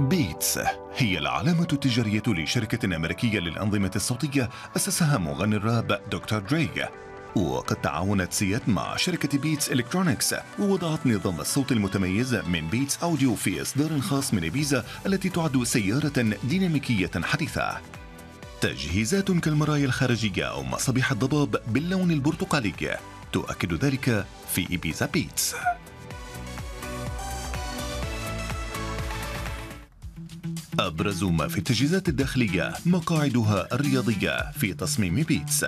بيتس هي العلامة التجارية لشركة أمريكية للأنظمة الصوتية أسسها مغني الراب دكتور دري. وقد تعاونت سيات مع شركة بيتس إلكترونيكس ووضعت نظام الصوت المتميز من بيتس أوديو في إصدار خاص من إبيزا التي تعد سيارة ديناميكية حديثة. تجهيزات كالمرايا الخارجية أو مصابيح الضباب باللون البرتقالي. تؤكد ذلك في إبيزا بيتس أبرز ما في التجهيزات الداخلية مقاعدها الرياضية في تصميم بيتس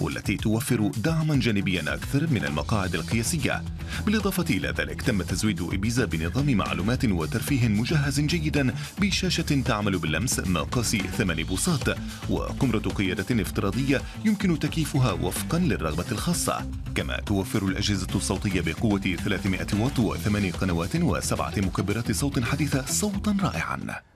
والتي توفر دعما جانبيا أكثر من المقاعد القياسية. بالإضافة إلى ذلك تم تزويد إبيزا بنظام معلومات وترفيه مجهز جيدا بشاشة تعمل باللمس مقاس 8 بوصات وقمرة قيادة افتراضية يمكن تكييفها وفقا للرغبة الخاصة. كما توفر الأجهزة الصوتية بقوة 300 واط وثمان قنوات وسبعة مكبرات صوت حديثة صوتا رائعا.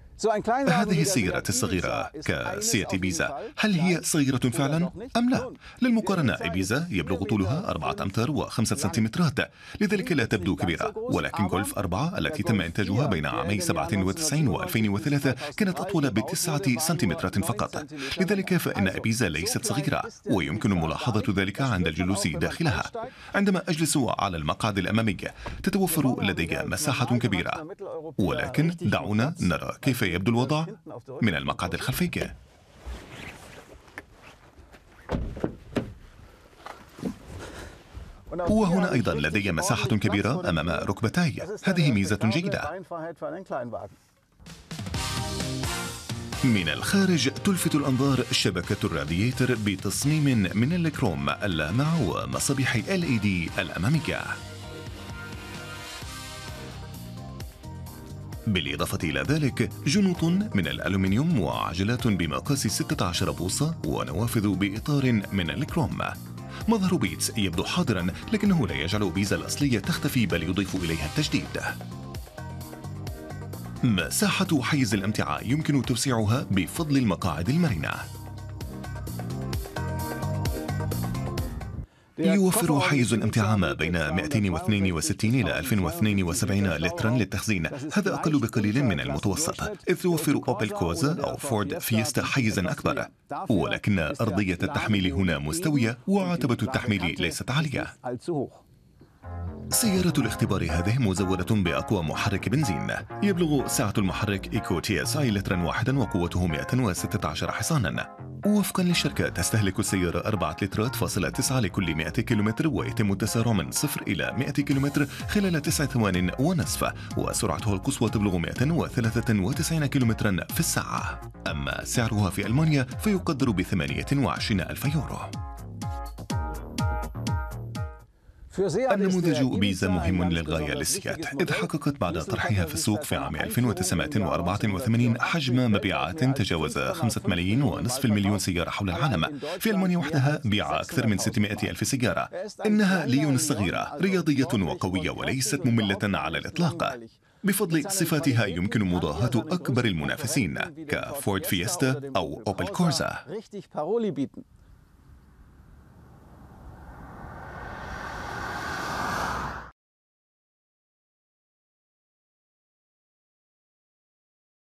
هذه السيارة الصغيرة كسياتي بيزا. هل هي صغيرة فعلا؟ أم لا؟ للمقارنة إبيزا يبلغ طولها أربعة أمتار وخمسة سنتيمترات. لذلك لا تبدو كبيرة. ولكن جولف أربعة التي تم إنتاجها بين عامي 97 و 2003 كانت أطول بتسعة سنتيمترات فقط. لذلك فإن إبيزا ليست صغيرة ويمكن ملاحظة ذلك عند الجلوس داخلها. عندما أجلس على المقعد الأمامي تتوفر لدي مساحة كبيرة. ولكن دعونا نرى كيف يبدو الوضع من المقعد الخلفي. وهنا أيضا لدي مساحة كبيرة أمام ركبتي. هذه ميزة جيدة. من الخارج تلفت الأنظار شبكة الرادياتر بتصميم من الكروم اللامع ومصابيح LED الأمامية. بالإضافة إلى ذلك جنوط من الألومنيوم وعجلات بمقاس 16 بوصة ونوافذ بإطار من الكروم. مظهر بيتس يبدو حاضرا لكنه لا يجعل بيزا الأصلية تختفي بل يضيف إليها التجديد. مساحة حيز الامتعاء يمكن توسيعها بفضل المقاعد المرنة. يوفر حيز الامتعاء ما بين 262 إلى 1072 لترا للتخزين. هذا أقل بقليل من المتوسط. إذ توفر أوبل كورسا أو فورد فيستا حيزا أكبر. ولكن أرضية التحميل هنا مستوية وعتبة التحميل ليست عالية. سيارة الاختبار هذه مزودة بأقوى محرك بنزين. يبلغ سعة المحرك إيكو تي إس آي لترا واحدا وقوته 116 حصانا. وفقا للشركة تستهلك السيارة 4 لترات فاصلة 9 لكل 100 كيلومتر ويتم التسارع من 0 إلى 100 كيلومتر خلال 9 ثوان ونصف. وسرعته القصوى تبلغ 193 كيلومترا في الساعة. أما سعرها في ألمانيا فيقدر ب 28 ألف يورو. النموذج بيزا مهم للغاية للسيات إذ حققت بعد طرحها في السوق في عام 1984 حجم مبيعات تجاوز 5 ملايين ونصف المليون سيارة حول العالم. في ألمانيا وحدها بيع أكثر من 600 ألف سيارة. إنها ليون الصغيرة رياضية وقوية وليست مملة على الإطلاق. بفضل صفاتها يمكن مضاهاة أكبر المنافسين كفورد فيستا أو أوبل كورزا.